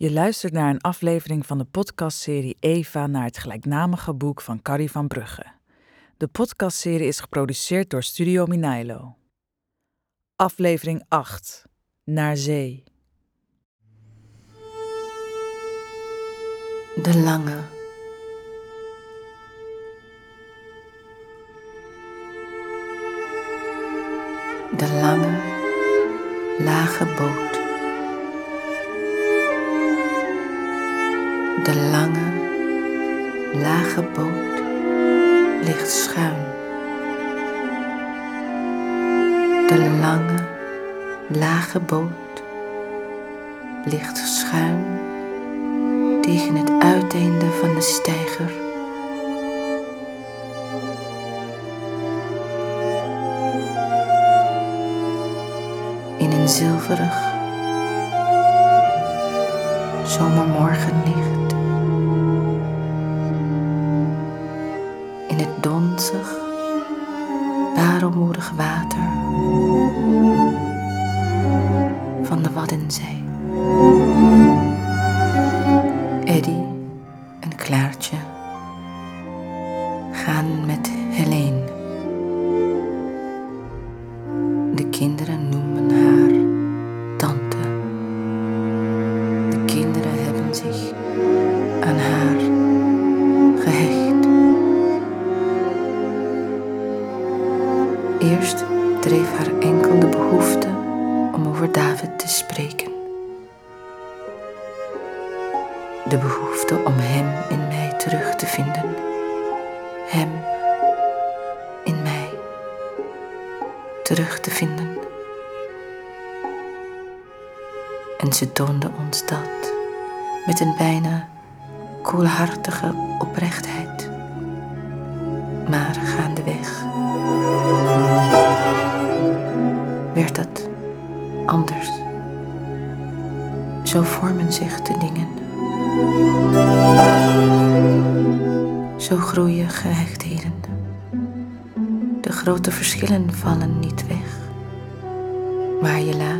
Je luistert naar een aflevering van de podcastserie Eva naar het gelijknamige boek van Carrie van Brugge. De podcastserie is geproduceerd door Studio Minailo. Aflevering 8. Naar zee. De lange. De lange, lage boot. De lange, lage boot ligt schuin. De lange, lage boot ligt schuin tegen het uiteinde van de steiger. In een zilverig zomermorgenlicht. In het donzig, parelmoedig water van de Waddenzee. Eddy en Klaartje gaan met Helene. De kinderen noemen De behoefte om hem in mij terug te vinden. Hem in mij terug te vinden. En ze toonde ons dat met een bijna koelhartige oprechtheid. Maar gaandeweg werd dat anders. Zo vormen zich de dingen. Groeien gehechtheden. De grote verschillen vallen niet weg. Maar je laat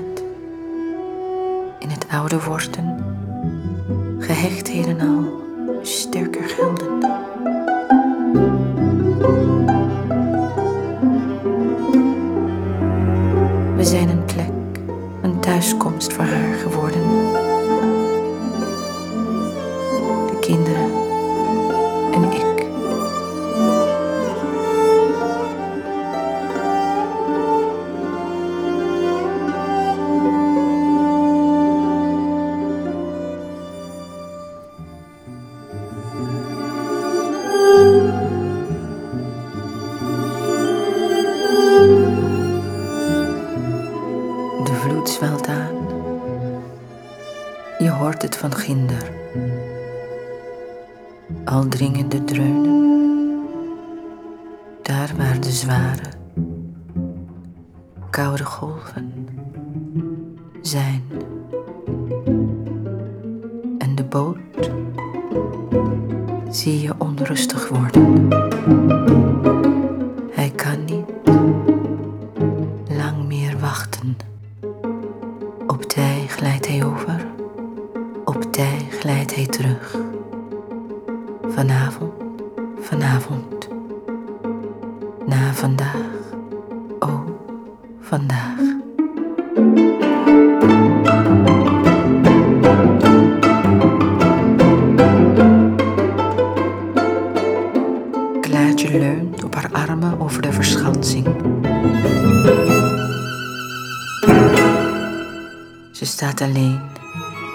Alleen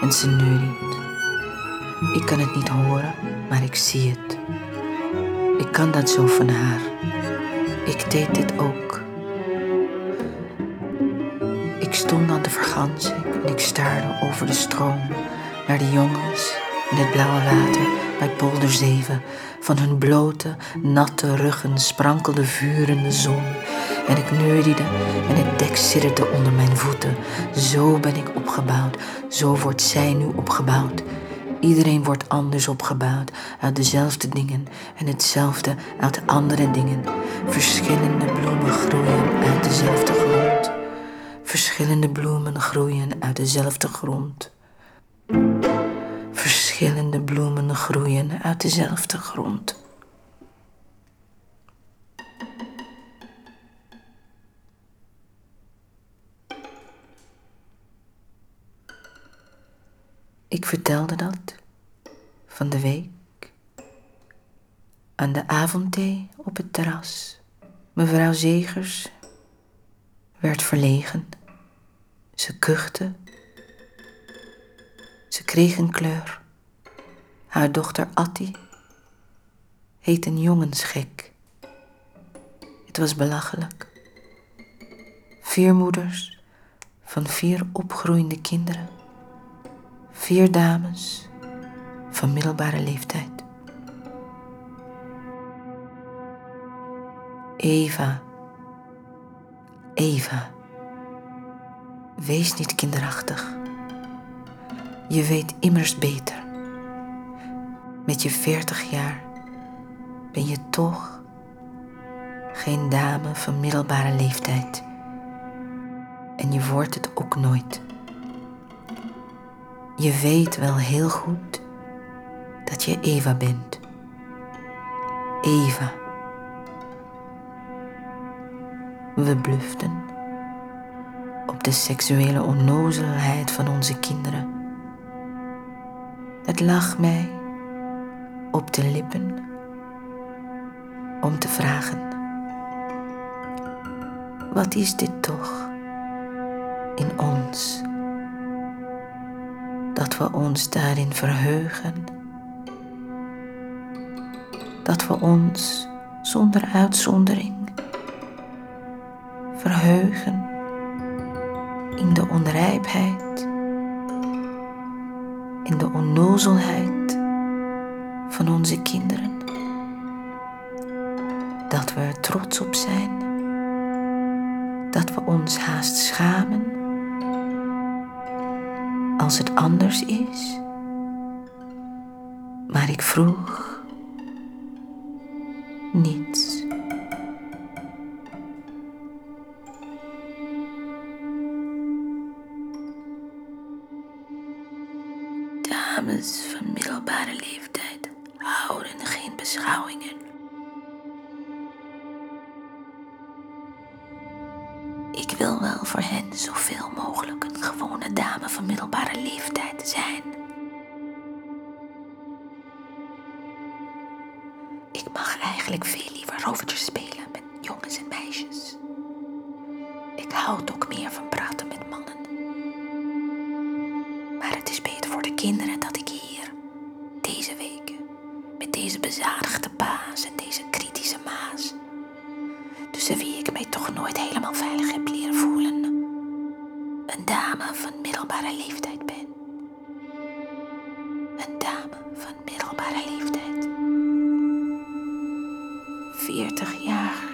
en ze neuriet. Ik kan het niet horen, maar ik zie het. Ik kan dat zo van haar. Ik deed dit ook. Ik stond aan de vergansing en ik staarde over de stroom naar de jongens in het blauwe water bij Polder Zeven. Van hun blote, natte ruggen sprankelde vurende zon. En ik neuriede en het dek sidderde onder mijn voeten. Zo ben ik opgebouwd, zo wordt zij nu opgebouwd. Iedereen wordt anders opgebouwd uit dezelfde dingen en hetzelfde uit andere dingen. Verschillende bloemen groeien uit dezelfde grond. Verschillende bloemen groeien uit dezelfde grond. Verschillende bloemen groeien uit dezelfde grond. Ik vertelde dat van de week aan de avondthee op het terras. Mevrouw Zegers werd verlegen. Ze kuchte. Ze kreeg een kleur. Haar dochter Attie heet een jongensgek. Het was belachelijk. Vier moeders van vier opgroeiende kinderen. Vier dames van middelbare leeftijd. Eva, Eva, wees niet kinderachtig. Je weet immers beter. Met je veertig jaar ben je toch geen dame van middelbare leeftijd. En je wordt het ook nooit. Je weet wel heel goed dat je Eva bent. Eva. We bluften op de seksuele onnozelheid van onze kinderen. Het lag mij op de lippen om te vragen: wat is dit toch in ons? Dat we ons daarin verheugen, dat we ons zonder uitzondering verheugen in de onrijpheid, in de onnozelheid van onze kinderen. Dat we er trots op zijn, dat we ons haast schamen als het anders is. Maar ik vroeg niets. dames van middelbare leeftijd houden geen beschouwingen. Wil wel voor hen zoveel mogelijk een gewone dame van middelbare leeftijd zijn. Ik mag eigenlijk veel liever rovertjes spelen met jongens en meisjes. Ik hou ook meer van praten met mannen. Maar het is beter voor de kinderen dat ik hier, deze weken, met deze bezadigde paas en deze kritische maas, tussen wie ik mij toch nooit helemaal veilig heb van middelbare leeftijd ben. Een dame van middelbare leeftijd. 40 jaar.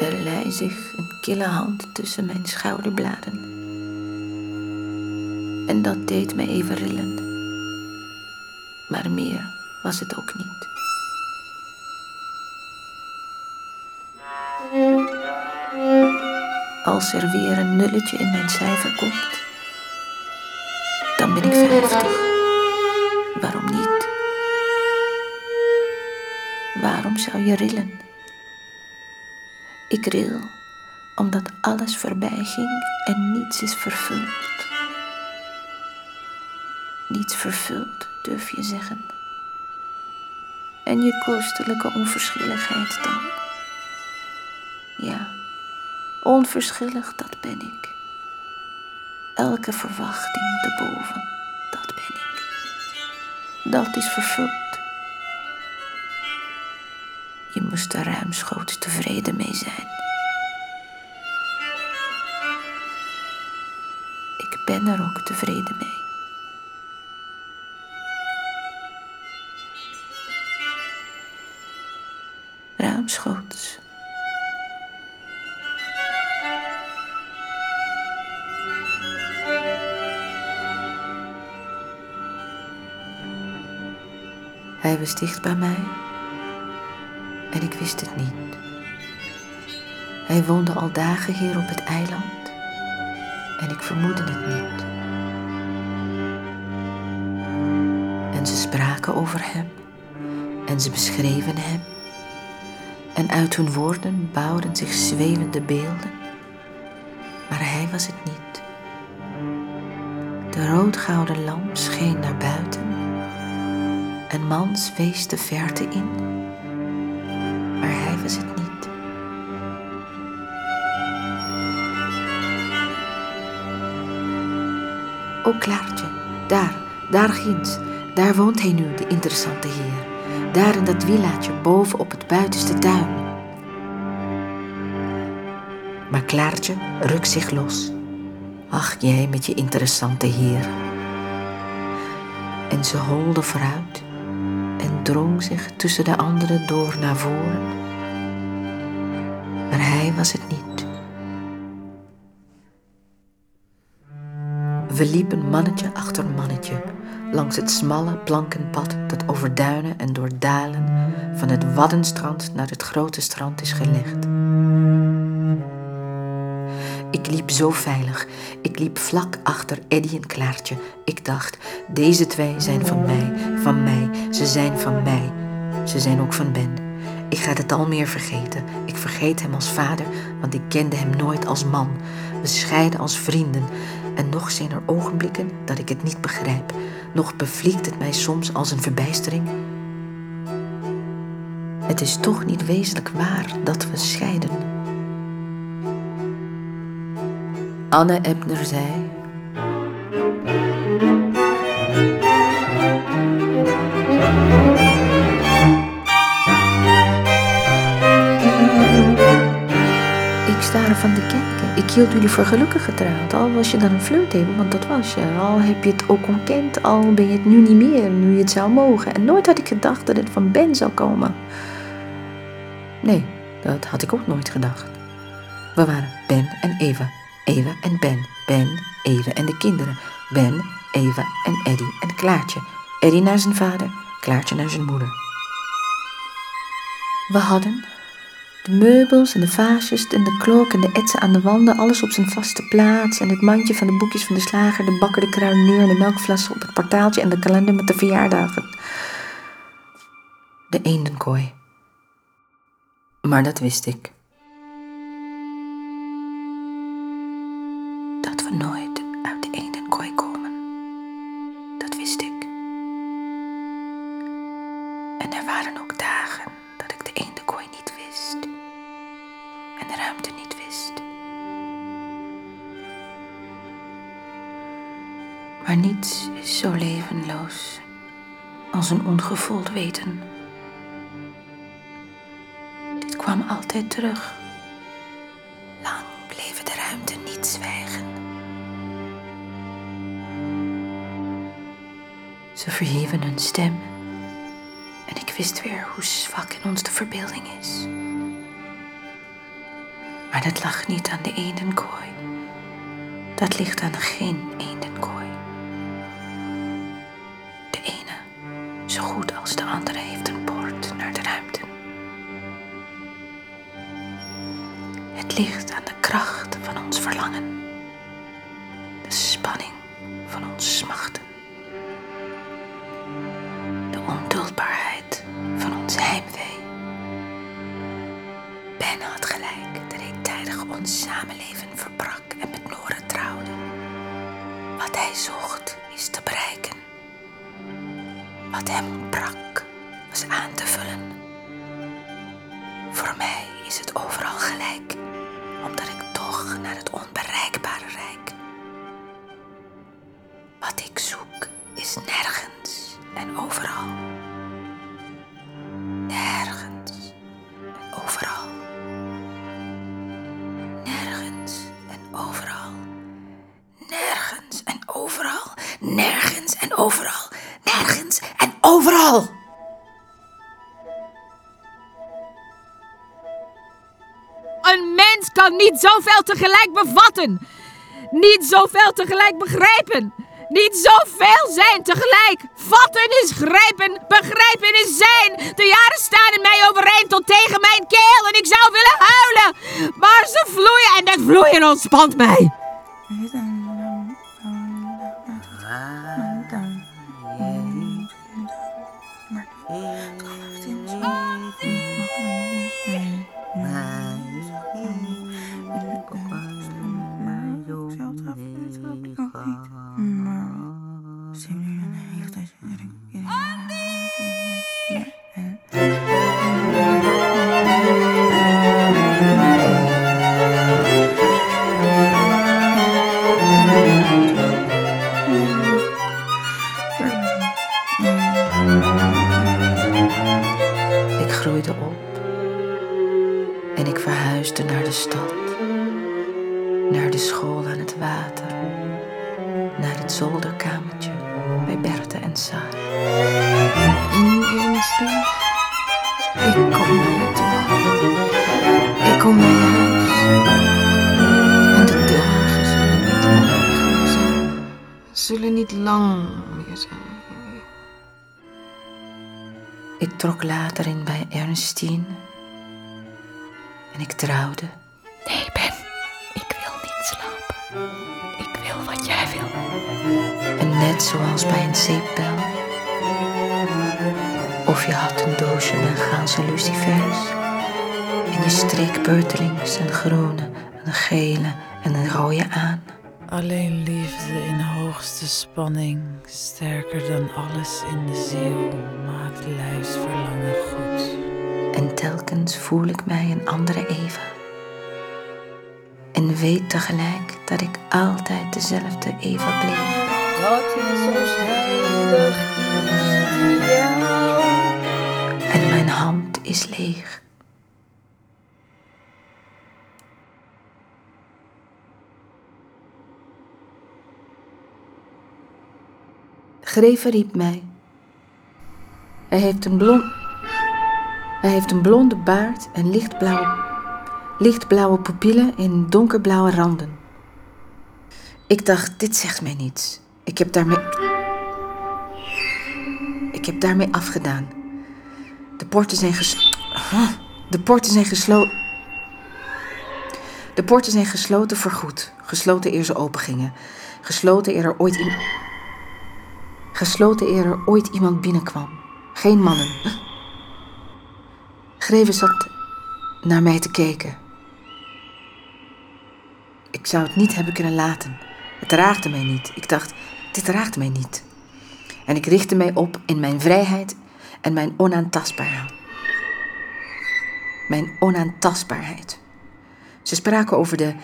Er lei zich een kille hand tussen mijn schouderbladen. En dat deed me even rillen. Maar meer was het ook niet. Als er weer een nulletje in mijn cijfer komt, dan ben ik vijftig. Waarom niet? Waarom zou je rillen? Ik ril omdat alles voorbij ging en niets is vervuld. Niets vervuld, durf je zeggen. En je kostelijke onverschilligheid dan? Ja, onverschillig, dat ben ik. Elke verwachting te boven, dat ben ik. Dat is vervuld. Je moest er ruimschoots tevreden mee zijn. Ik ben er ook tevreden mee. Ruimschoots. Hij was dicht bij mij en ik wist het niet. Hij woonde al dagen hier op het eiland en ik vermoedde het niet. En ze spraken over hem en ze beschreven hem. En uit hun woorden bouwden zich zwevende beelden, maar hij was het niet. De roodgouden lamp scheen naar buiten. Een man wees de verte in, maar hij was het niet. O Klaartje, daar, daar ginds, daar woont hij nu, de interessante heer. Daar in dat villaatje boven op het buitenste tuin. Maar Klaartje rukt zich los. Ach, jij met je interessante heer. En ze holde vooruit drong zich tussen de anderen door naar voren. Maar hij was het niet. We liepen mannetje achter mannetje langs het smalle plankenpad dat over duinen en door dalen van het Waddenstrand naar het grote strand is gelegd. Ik liep zo veilig. Ik liep vlak achter Eddie en Klaartje. Ik dacht, deze twee zijn van mij, van mij, ze zijn van mij. Ze zijn ook van Ben. Ik ga het al meer vergeten. Ik vergeet hem als vader, want ik kende hem nooit als man. We scheiden als vrienden. En nog zijn er ogenblikken dat ik het niet begrijp. Nog bevliegt het mij soms als een verbijstering. Het is toch niet wezenlijk waar dat we scheiden. Anne Ebner zei. Ik sta ervan te kijken. Ik hield jullie voor gelukkig getrouwd. Al was je dan een flirthebel, want dat was je. Al heb je het ook ontkend, al ben je het nu niet meer, nu je het zou mogen. En nooit had ik gedacht dat het van Ben zou komen. Nee, dat had ik ook nooit gedacht. We waren Ben en Eva. Eva en Ben. Ben, Eva en de kinderen. Ben, Eva en Eddie en Klaartje. Eddie naar zijn vader, Klaartje naar zijn moeder. We hadden de meubels en de vaasjes en de klok en de etsen aan de wanden, alles op zijn vaste plaats. En het mandje van de boekjes van de slager, de bakker, de kruidenier en de melkflessen op het portaaltje en de kalender met de verjaardagen. De eendenkooi. Maar dat wist ik. Nooit uit de eendenkooi komen. Dat wist ik. En er waren ook dagen dat ik de eendenkooi niet wist. En de ruimte niet wist. Maar niets is zo levenloos als een ongevuld weten. Dit kwam altijd terug. Ze verhieven hun stem en ik wist weer hoe zwak in ons de verbeelding is. Maar dat lag niet aan de eendenkooi. Dat ligt aan geen eendenkooi. Is het overal gelijk, omdat ik toch naar het onbereikbare reik. Wat ik zoek is nergens en overal. Niet zoveel tegelijk bevatten. Niet zoveel tegelijk begrijpen. niet zoveel zijn tegelijk. Vatten is grijpen, begrijpen is zijn. De jaren staan in mij overeind tot tegen mijn keel en ik zou willen huilen. Maar ze vloeien en dat vloeien ontspant mij. Stad, naar de school aan het water, naar het zolderkamertje bij Bertha en ernstig. Ik kom naar je toe. Ik kom naar je huis. En de dagen zullen niet. Zullen niet lang meer zijn. Ik trok later in bij Ernestine en ik trouwde. Nee, Ben. Ik wil niet slapen. Ik wil wat jij wil. En net zoals bij een zeepbel. Of je had een doosje Bengaalse lucifers. En je streek beurtelings een groene, een gele en een rode aan. Alleen liefde in hoogste spanning, sterker dan alles in de ziel, maakt lijfsverlangen goed. En telkens voel ik mij een andere Eva. En weet tegelijk dat ik altijd dezelfde Eva bleef. Dat is ons heilig ideaal. En mijn hand is leeg. Greven riep mij. Hij heeft een blond... Hij heeft een blonde baard en lichtblauwe, lichtblauwe pupillen in donkerblauwe randen. Ik dacht, dit zegt mij niets. Ik heb daarmee... Ik heb daarmee afgedaan. De poorten zijn ges... De poorten zijn gesloten. De poorten zijn gesloten voorgoed. Gesloten eer ze opengingen. Gesloten eer er ooit in... Gesloten eer er ooit iemand binnenkwam. Geen mannen. Greven zat naar mij te kijken. Ik zou het niet hebben kunnen laten. Het raakte mij niet. Ik dacht, dit raakt mij niet. En ik richtte mij op in mijn vrijheid en mijn onaantastbaarheid. Mijn onaantastbaarheid. Ze spraken over de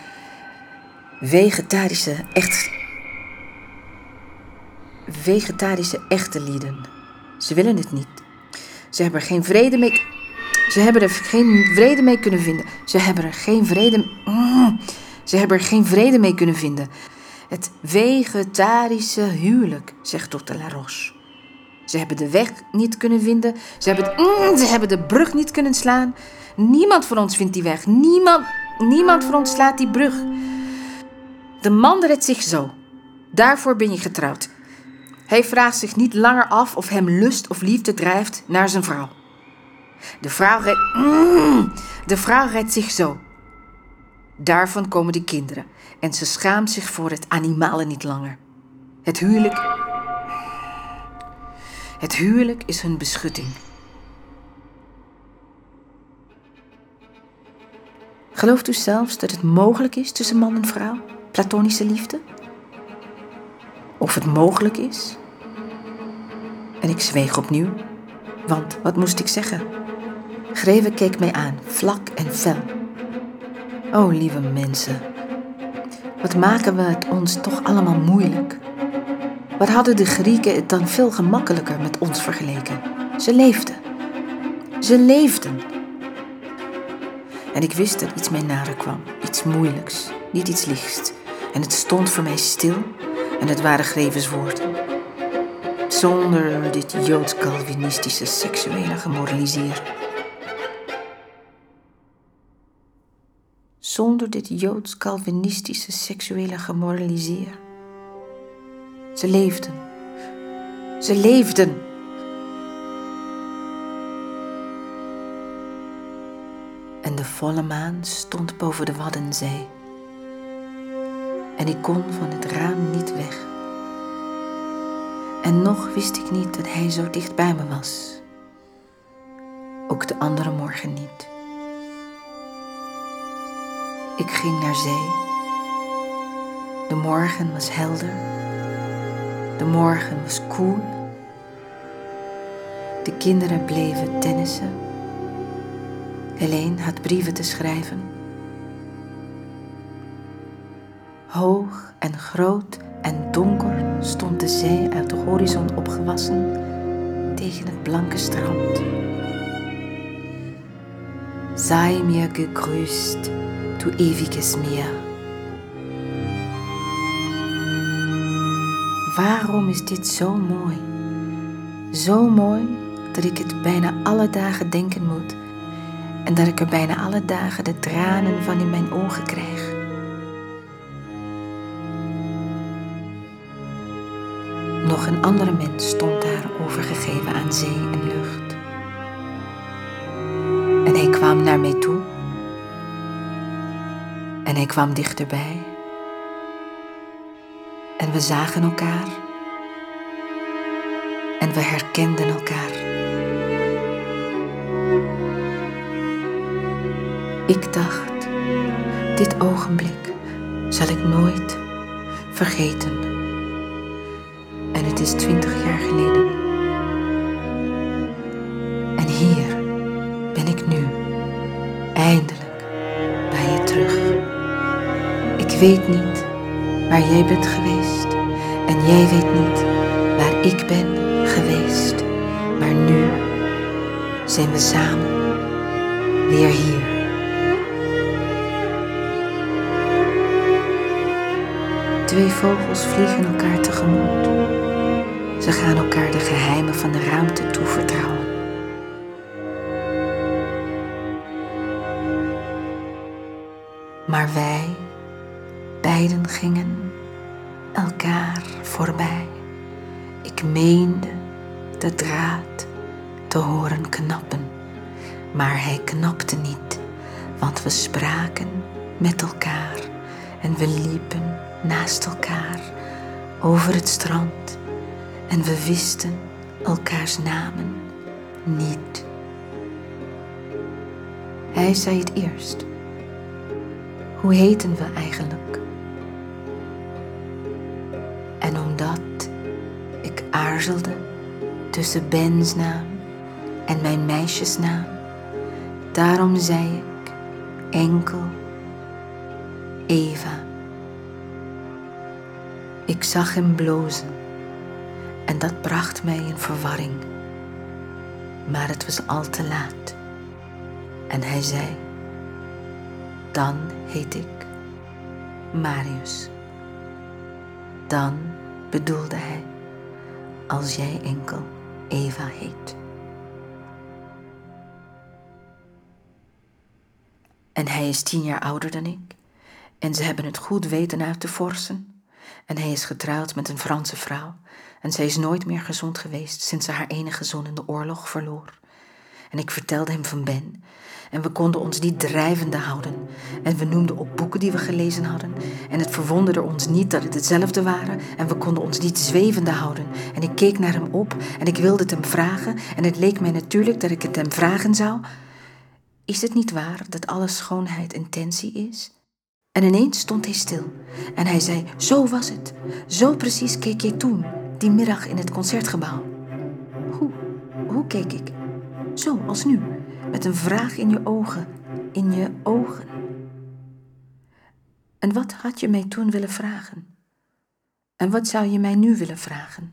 vegetarische echt. Vegetarische echte lieden. Ze willen het niet. Ze hebben er geen vrede mee. Ze hebben er geen vrede mee kunnen vinden. Ze hebben er geen vrede. Mm. Ze hebben er geen vrede mee kunnen vinden. Het vegetarische huwelijk, zegt dokter Laroche. Ze hebben de weg niet kunnen vinden. Ze hebben, mm, ze hebben de brug niet kunnen slaan. Niemand van ons vindt die weg. Niemand, niemand van ons slaat die brug. De man redt zich zo. Daarvoor ben je getrouwd. Hij vraagt zich niet langer af of hem lust of liefde drijft naar zijn vrouw. De vrouw redt, mm, de vrouw redt zich zo. Daarvan komen de kinderen en ze schaamt zich voor het animale niet langer. Het huwelijk. Het huwelijk is hun beschutting. Gelooft u zelfs dat het mogelijk is tussen man en vrouw, platonische liefde? Of het mogelijk is? En ik zweeg opnieuw, want wat moest ik zeggen? Greven keek mij aan, vlak en fel. O lieve mensen, wat maken we het ons toch allemaal moeilijk? Wat hadden de Grieken het dan veel gemakkelijker met ons vergeleken? Ze leefden. Ze leefden. En ik wist dat iets mij nader kwam, iets moeilijks, niet iets lichts. En het stond voor mij stil en het waren grevenswoorden. Zonder dit joods-calvinistische seksuele gemoraliseer. Zonder dit joods-calvinistische seksuele gemoraliseer. Ze leefden. Ze leefden. En de volle maan stond boven de Waddenzee. En ik kon van het raam niet weg. En nog wist ik niet dat hij zo dicht bij me was. Ook de andere morgen niet. Ik ging naar zee. De morgen was helder. De morgen was koel. De kinderen bleven tennissen. Helene had brieven te schrijven. Hoog en groot en donker stond de zee uit de horizon opgewassen tegen het blanke strand. Sei mir gegrüßt, du ewiges Meer. Waarom is dit zo mooi? Zo mooi dat ik het bijna alle dagen denken moet en dat ik er bijna alle dagen de tranen van in mijn ogen krijg. Nog een andere mens stond daar overgegeven aan zee en lucht. En hij kwam naar mij toe. Hij kwam dichterbij. En we zagen elkaar. En we herkenden elkaar. Ik dacht, dit ogenblik zal ik nooit vergeten. En het is twintig jaar geleden. Weet niet waar jij bent geweest en jij weet niet waar ik ben geweest. Maar nu zijn we samen weer hier. Twee vogels vliegen elkaar tegemoet. Ze gaan elkaar de geheimen van de ruimte toevertrouwen. Het eerst. Hoe heten we eigenlijk? En omdat ik aarzelde tussen Bens naam en mijn meisjesnaam, daarom zei ik enkel Eva. Ik zag hem blozen en dat bracht mij in verwarring. Maar het was al te laat. En hij zei: Dan heet ik Marius. Dan bedoelde hij: Als jij enkel Eva heet. En hij is tien jaar ouder dan ik. En ze hebben het goed weten uit te forsen. En hij is getrouwd met een Franse vrouw. En zij is nooit meer gezond geweest sinds ze haar enige zoon in de oorlog verloor. En ik vertelde hem van Ben. En we konden ons niet drijvende houden. En we noemden op boeken die we gelezen hadden. En het verwonderde ons niet dat het hetzelfde waren. En we konden ons niet zwevende houden. En ik keek naar hem op en ik wilde het hem vragen. En het leek mij natuurlijk dat ik het hem vragen zou. Is het niet waar dat alle schoonheid intentie is? En ineens stond hij stil en hij zei: Zo was het. Zo precies keek jij toen, die middag in het concertgebouw. Hoe? Hoe keek ik? Zo als nu, met een vraag in je ogen, in je ogen. En wat had je mij toen willen vragen? En wat zou je mij nu willen vragen?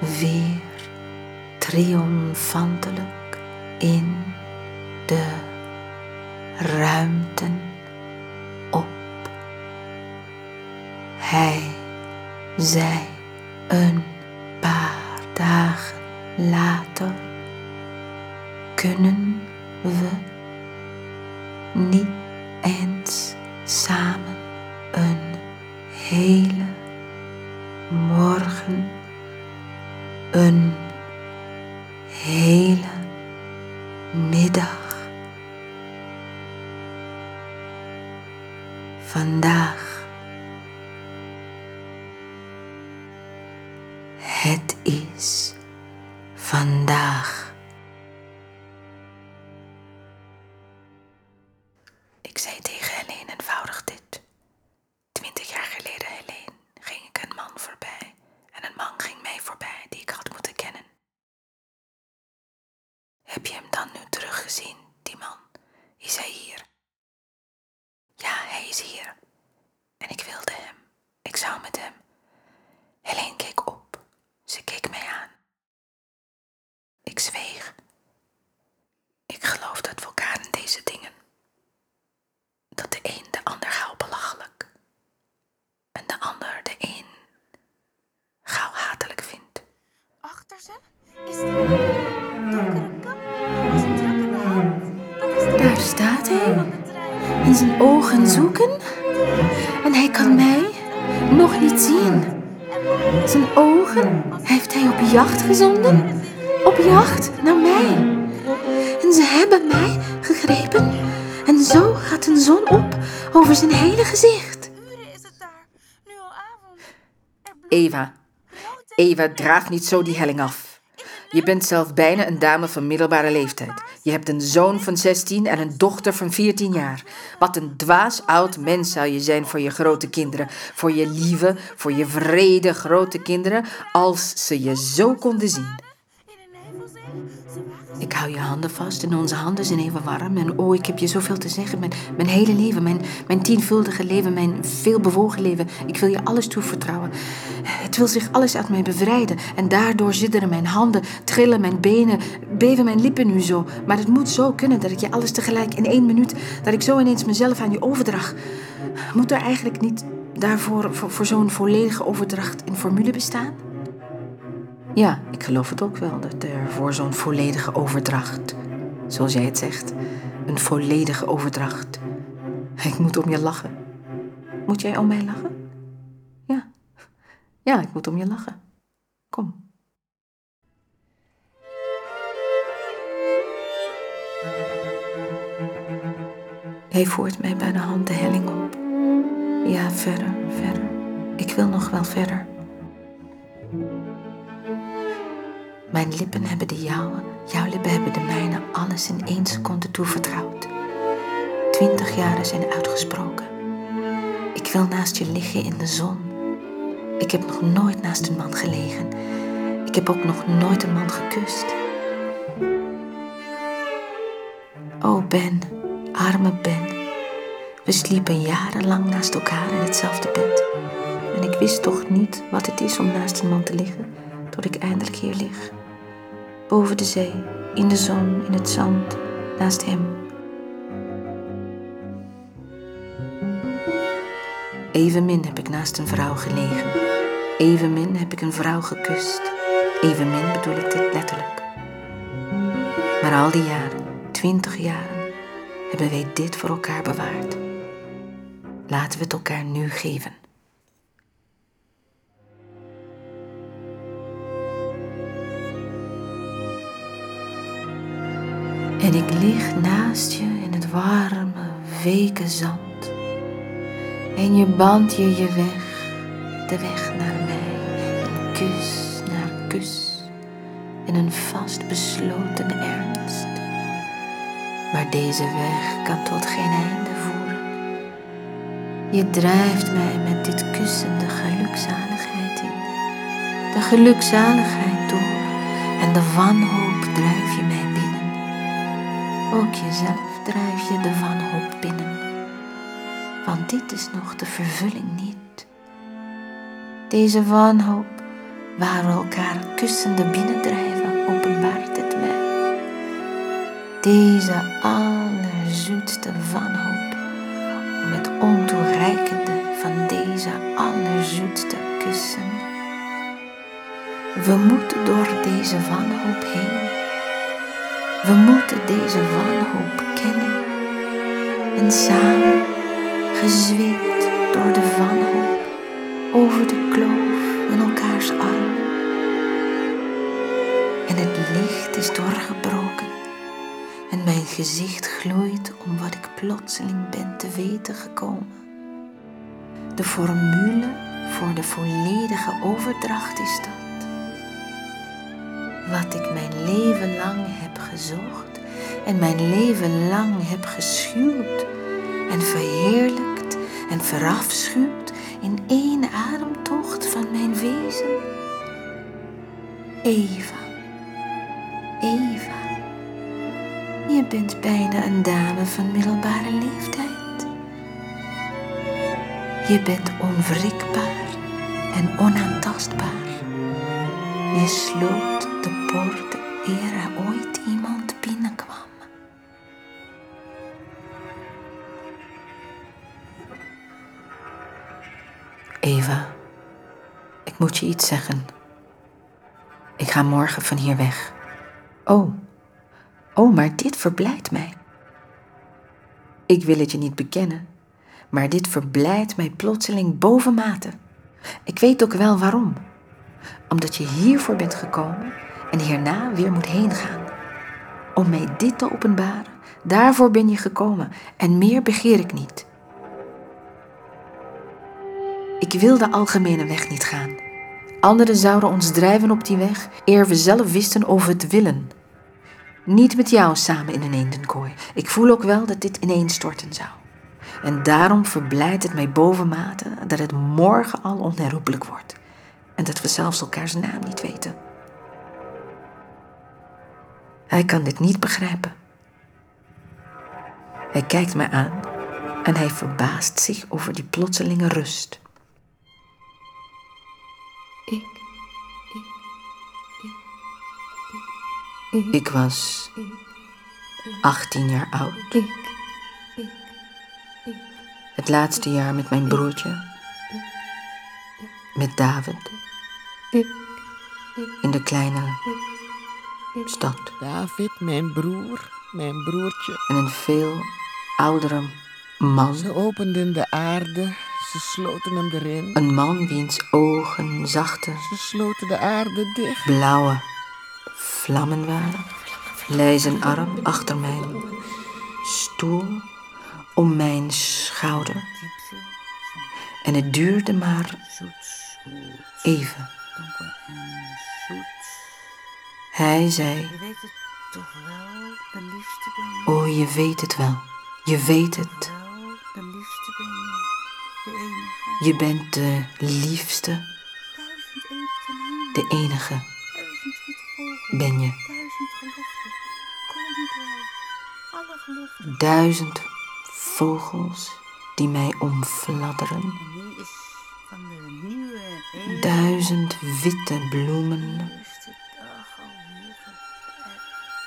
Weer triomfantelijk in de ruimten op. Hij zei een paar dagen later: Kunnen we niet eens En de ander de een gauw hatelijk vindt. Achter ze is donkere kap de de Daar staat hij. En zijn ogen zoeken. En hij kan mij nog niet zien. Zijn ogen heeft hij op jacht gezonden. Op jacht naar mij. En ze hebben mij gegrepen. En zo gaat een zon op over zijn hele gezicht. Uren is het daar. Nu al avond. Er bloedt Eva, Eva, draaf niet zo die helling af. Je bent zelf bijna een dame van middelbare leeftijd. Je hebt een zoon van 16 en een dochter van 14 jaar. Wat een dwaas oud mens zou je zijn voor je grote kinderen. Voor je lieve, voor je vrede grote kinderen, als ze je zo konden zien. Ik hou je handen vast en onze handen zijn even warm. En oh, ik heb je zoveel te zeggen. Mijn, mijn hele leven, mijn, mijn tienvuldige leven, mijn veelbewogen leven. Ik wil je alles toevertrouwen. Het wil zich alles uit mij bevrijden. En daardoor zitteren mijn handen, trillen mijn benen, beven mijn lippen nu zo. Maar het moet zo kunnen dat ik je alles tegelijk in één minuut, dat ik zo ineens mezelf aan je overdrag. Moet er eigenlijk niet daarvoor voor, zo'n volledige overdracht een formule bestaan? Ja, ik geloof het ook wel dat er voor zo'n volledige overdracht, zoals jij het zegt, een volledige overdracht. Ik moet om je lachen. Moet jij om mij lachen? Ja. Ja, ik moet om je lachen. Kom. Hij voert mij bij de hand de helling op. Ja, verder, verder. Ik wil nog wel verder. Mijn lippen hebben de jouwe, jouw lippen hebben de mijne, alles in één seconde toevertrouwd. Twintig jaren zijn uitgesproken. Ik wil naast je liggen in de zon. Ik heb nog nooit naast een man gelegen. Ik heb ook nog nooit een man gekust. Oh Ben, arme Ben. We sliepen jarenlang naast elkaar in hetzelfde bed. En ik wist toch niet wat het is om naast een man te liggen, tot ik eindelijk hier lig. Boven de zee, in de zon, in het zand, naast hem. Evenmin heb ik naast een vrouw gelegen. Evenmin heb ik een vrouw gekust. Evenmin bedoel ik dit letterlijk. Maar al die jaren, twintig jaren, hebben wij dit voor elkaar bewaard. Laten we het elkaar nu geven. En ik lig naast je in het warme, weken zand. En je band je je weg, de weg naar mij, een kus naar kus, in een vast besloten ernst. Maar deze weg kan tot geen einde voeren. Je drijft mij met dit kussen de gelukzaligheid in, de gelukzaligheid door en de wanhoop jezelf drijf je de wanhoop binnen, want dit is nog de vervulling niet. Deze wanhoop, waar we elkaar kussende binnendrijven, openbaart het mij. Deze allerzoetste wanhoop, om het ontoereikende van deze allerzoetste kussen. We moeten door deze wanhoop heen. We moeten deze wanhoop kennen. En samen, gezweept door de wanhoop, over de kloof in elkaars arm. En het licht is doorgebroken. En mijn gezicht gloeit om wat ik plotseling ben te weten gekomen. De formule voor de volledige overdracht is dat wat ik mijn leven lang heb gezocht en mijn leven lang heb geschuwd en verheerlijkt en verafschuwd in één ademtocht van mijn wezen. Eva, Eva, je bent bijna een dame van middelbare leeftijd. Je bent onwrikbaar en onaantastbaar. Je sloot de poort eer er ooit iemand moet je iets zeggen. Ik ga morgen van hier weg. Oh, oh, maar dit verblijdt mij. Ik wil het je niet bekennen, maar dit verblijdt mij plotseling bovenmate. Ik weet ook wel waarom omdat je hiervoor bent gekomen en hierna weer moet heen gaan. Om mij dit te openbaren, daarvoor ben je gekomen en meer begeer ik niet. Ik wil de algemene weg niet gaan. Anderen zouden ons drijven op die weg, eer we zelf wisten of het willen. Niet met jou samen in een eendenkooi. Ik voel ook wel dat dit ineenstorten zou. En daarom verblijdt het mij bovenmate dat het morgen al onherroepelijk wordt en dat we zelfs elkaars naam niet weten. Hij kan dit niet begrijpen. Hij kijkt mij aan en hij verbaast zich over die plotselinge rust. Ik, Ik was 18 jaar oud. ik, Het laatste jaar met mijn broertje. Met David. ik, In de kleine stad. David, mijn broer, mijn broertje. En een veel oudere man. Ze openden de aarde, ze sloten hem erin. Een man wiens ogen zachte, Ze sloten de aarde dicht. blauwe vlammen waren. Lei zijn arm achter mijn stoel om mijn schouder. En het duurde maar even. Hij zei, Je weet het toch wel, de liefste ben je. oh je weet het wel, je weet het. Je bent de liefste, de enige ben je. Duizend vogels die mij omfladderen. Duizend witte bloemen.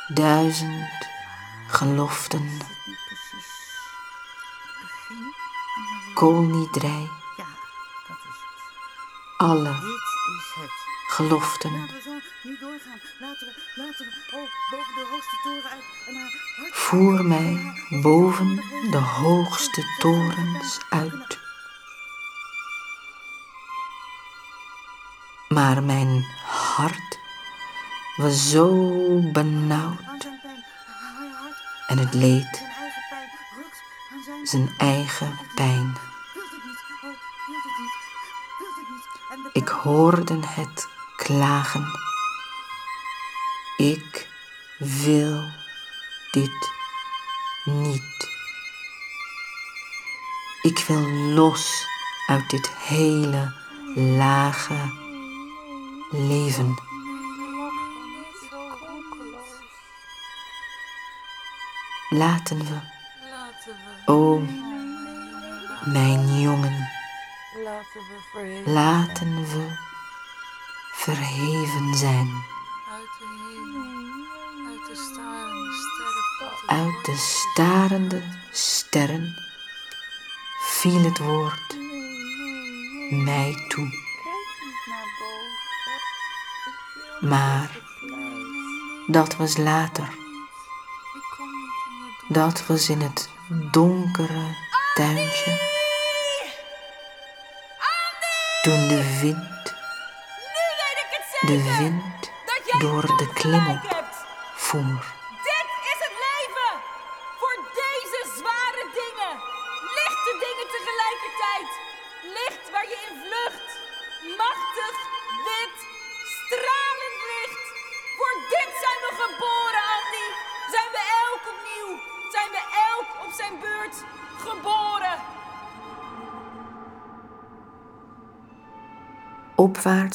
Duizend geloften. Is Alle geloften. Laten we, oh, boven de hoogste. Voer mij boven de torens uit. Maar mijn hart was zo benauwd en het leed zijn eigen pijn, Ik hoorde het klagen. Ik wil dit niet. Ik wil los uit dit hele lage leven. Laten we, o mijn jongen, laten we verheven zijn. Uit de starende sterren viel het woord mij toe. Maar dat was later. Dat was in het donkere tuintje. Toen de wind, de wind door de klimop voer.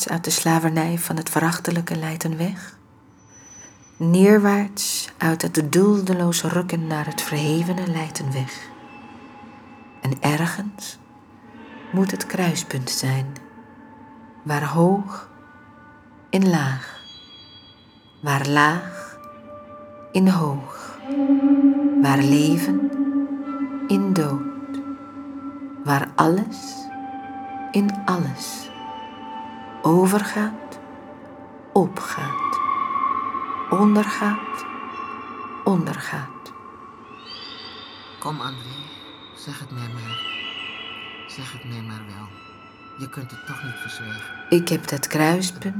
Uit de slavernij van het verachtelijke leidt een weg. Neerwaarts uit het duldeloos rukken naar het verhevene leidt een weg. En ergens moet het kruispunt zijn, waar hoog in laag, waar laag in hoog, waar leven in dood, waar alles in alles overgaat, opgaat, ondergaat, ondergaat. Kom, André. Zeg het mij maar. Zeg het mij maar wel. Je kunt het toch niet verzwijgen. Ik heb dat kruispunt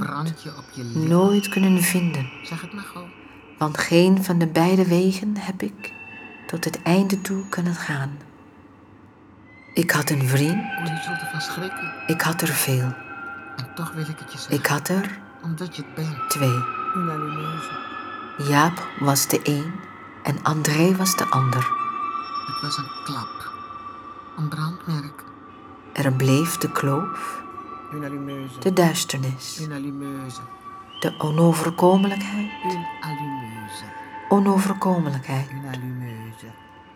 nooit kunnen vinden, Zeg het maar gewoon. want geen van de beide wegen heb ik tot het einde toe kunnen gaan. Ik had een vriend, Je zult ervan schrikken. ik had er veel. En toch wil ik het je zeggen. Ik had er Omdat je het bent. twee. Jaap was de een en André was de ander. Het was een klap. Een brandmerk. Er bleef de kloof, de duisternis, de onoverkomelijkheid, onoverkomelijkheid.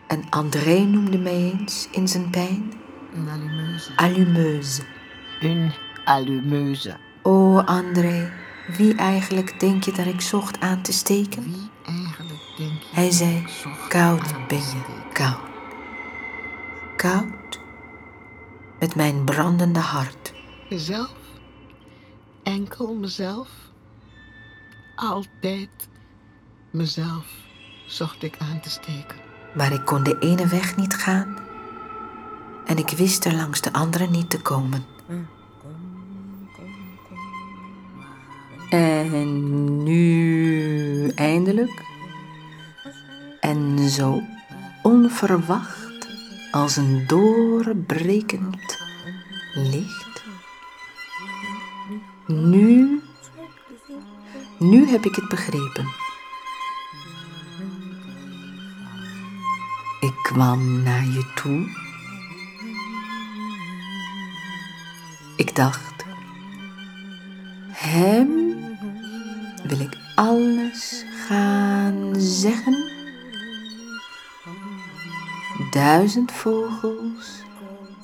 En André noemde mij eens in zijn pijn Une allumeuse. Une allumeuse. O André, wie eigenlijk denk je dat ik zocht aan te steken? Wie eigenlijk denk je? Hij zei, ik zocht koud aan te ben je, koud. Koud met mijn brandende hart. Mezelf? Enkel mezelf? Altijd mezelf zocht ik aan te steken. Maar ik kon de ene weg niet gaan en ik wist er langs de andere niet te komen. Nu eindelijk, en zo onverwacht als een doorbrekend licht. Nu, nu heb ik het begrepen. Ik kwam naar je toe. Ik dacht, hem wil ik alles gaan zeggen. Duizend vogels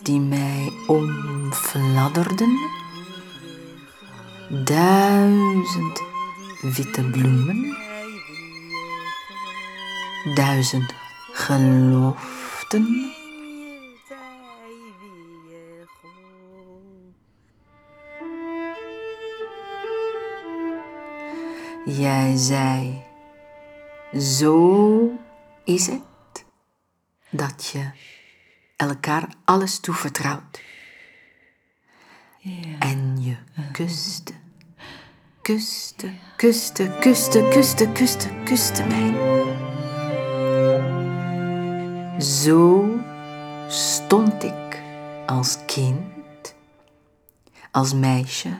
die mij omfladderden. Duizend witte bloemen. Duizend geloften. Zei, zo is het dat je elkaar alles toevertrouwt. En je kuste, kuste, kuste, kuste, kuste, kuste, kuste mij. Zo als kind, als meisje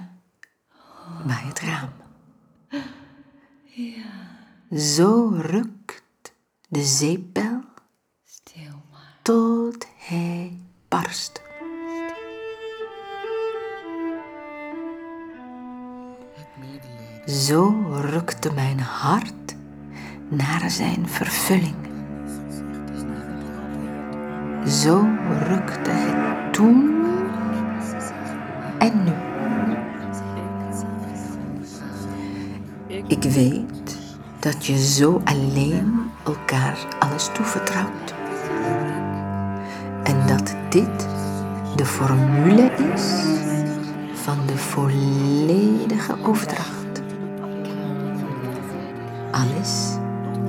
bij het raam. Zo rukt de zeepbel Stil maar. tot hij barst. Zo rukte mijn hart naar zijn vervulling. Zo rukte het toen en nu. Ik weet dat je zo alleen elkaar alles toevertrouwt. En dat dit de formule is van de volledige overdracht. Alles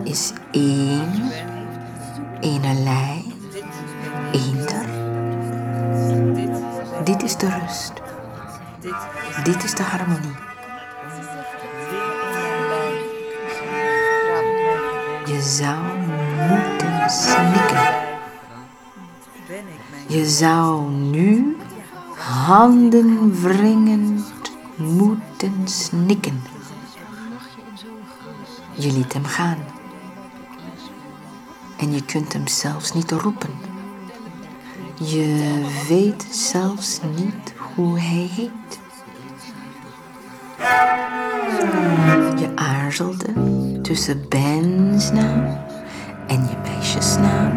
is één, eenerlei, eender. Dit is de rust. Dit is de harmonie. Nu handen wringend moeten snikken. Je liet hem gaan. En je kunt hem zelfs niet roepen. Je weet zelfs niet hoe hij heet. Je aarzelde tussen Ben's naam en je meisjesnaam.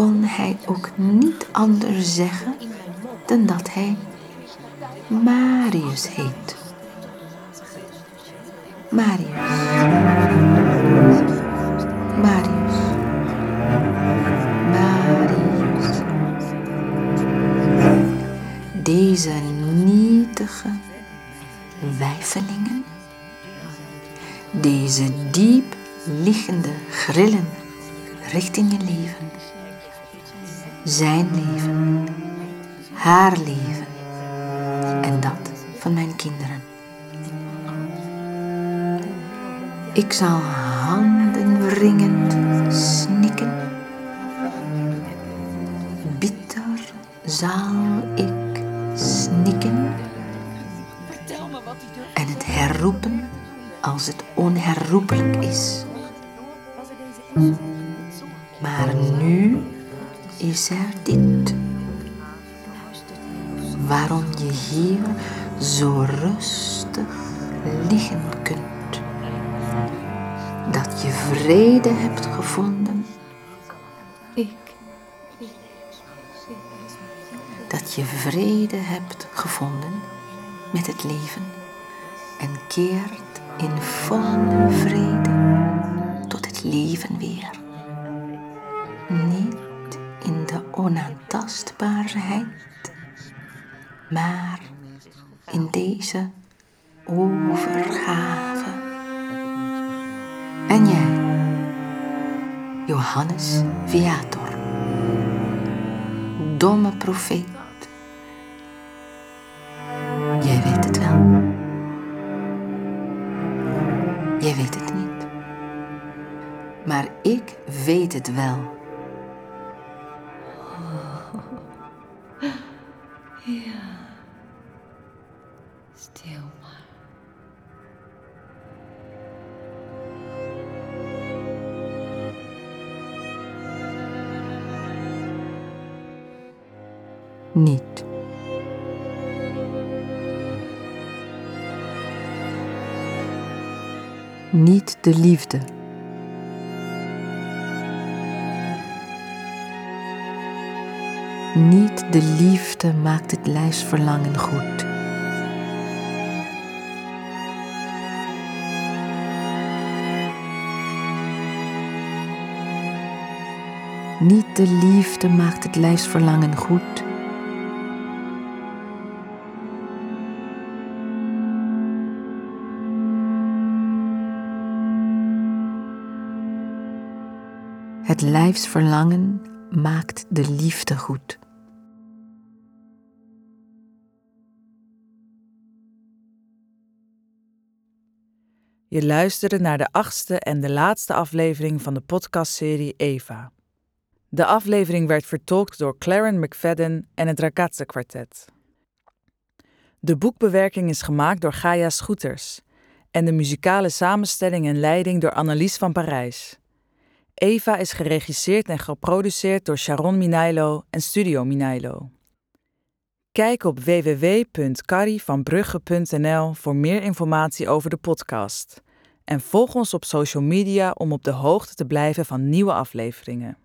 Kon hij ook niet anders zeggen dan dat hij Marius heet. Marius. Marius. Marius. Deze nietige wijfelingen, deze diep liggende grillen richting je leven, zijn leven, haar leven en dat van mijn kinderen. Ik zal handen wringend snikken. Bitter zal ik snikken. En het herroepen als het onherroepelijk is. Maar nu is er dit. Waarom je hier zo rustig liggen kunt dat je vrede hebt gevonden. Ik. Dat je vrede hebt gevonden met het leven en keert in volle vrede tot het leven weer. Niet in de onaantastbaarheid, maar in deze overgave. En jij, Johannes Viator, domme profeet. Jij weet het wel. Jij weet het niet. Maar ik weet het wel. Niet. Niet de liefde. Niet de liefde maakt het lijfsverlangen goed. Niet de liefde maakt het lijfsverlangen goed. Het lijfsverlangen maakt de liefde goed. Je luisterde naar de achtste en de laatste aflevering van de podcastserie Eva. De aflevering werd vertolkt door Claren McFadden en het Ragazze Quartet. De boekbewerking is gemaakt door Gaia Schoeters en de muzikale samenstelling en leiding door Annelies van Parijs. Eva is geregisseerd en geproduceerd door Sharon Minailo en Studio Minailo. Kijk op www.carrievanbrugge.nl voor meer informatie over de podcast. En volg ons op social media om op de hoogte te blijven van nieuwe afleveringen.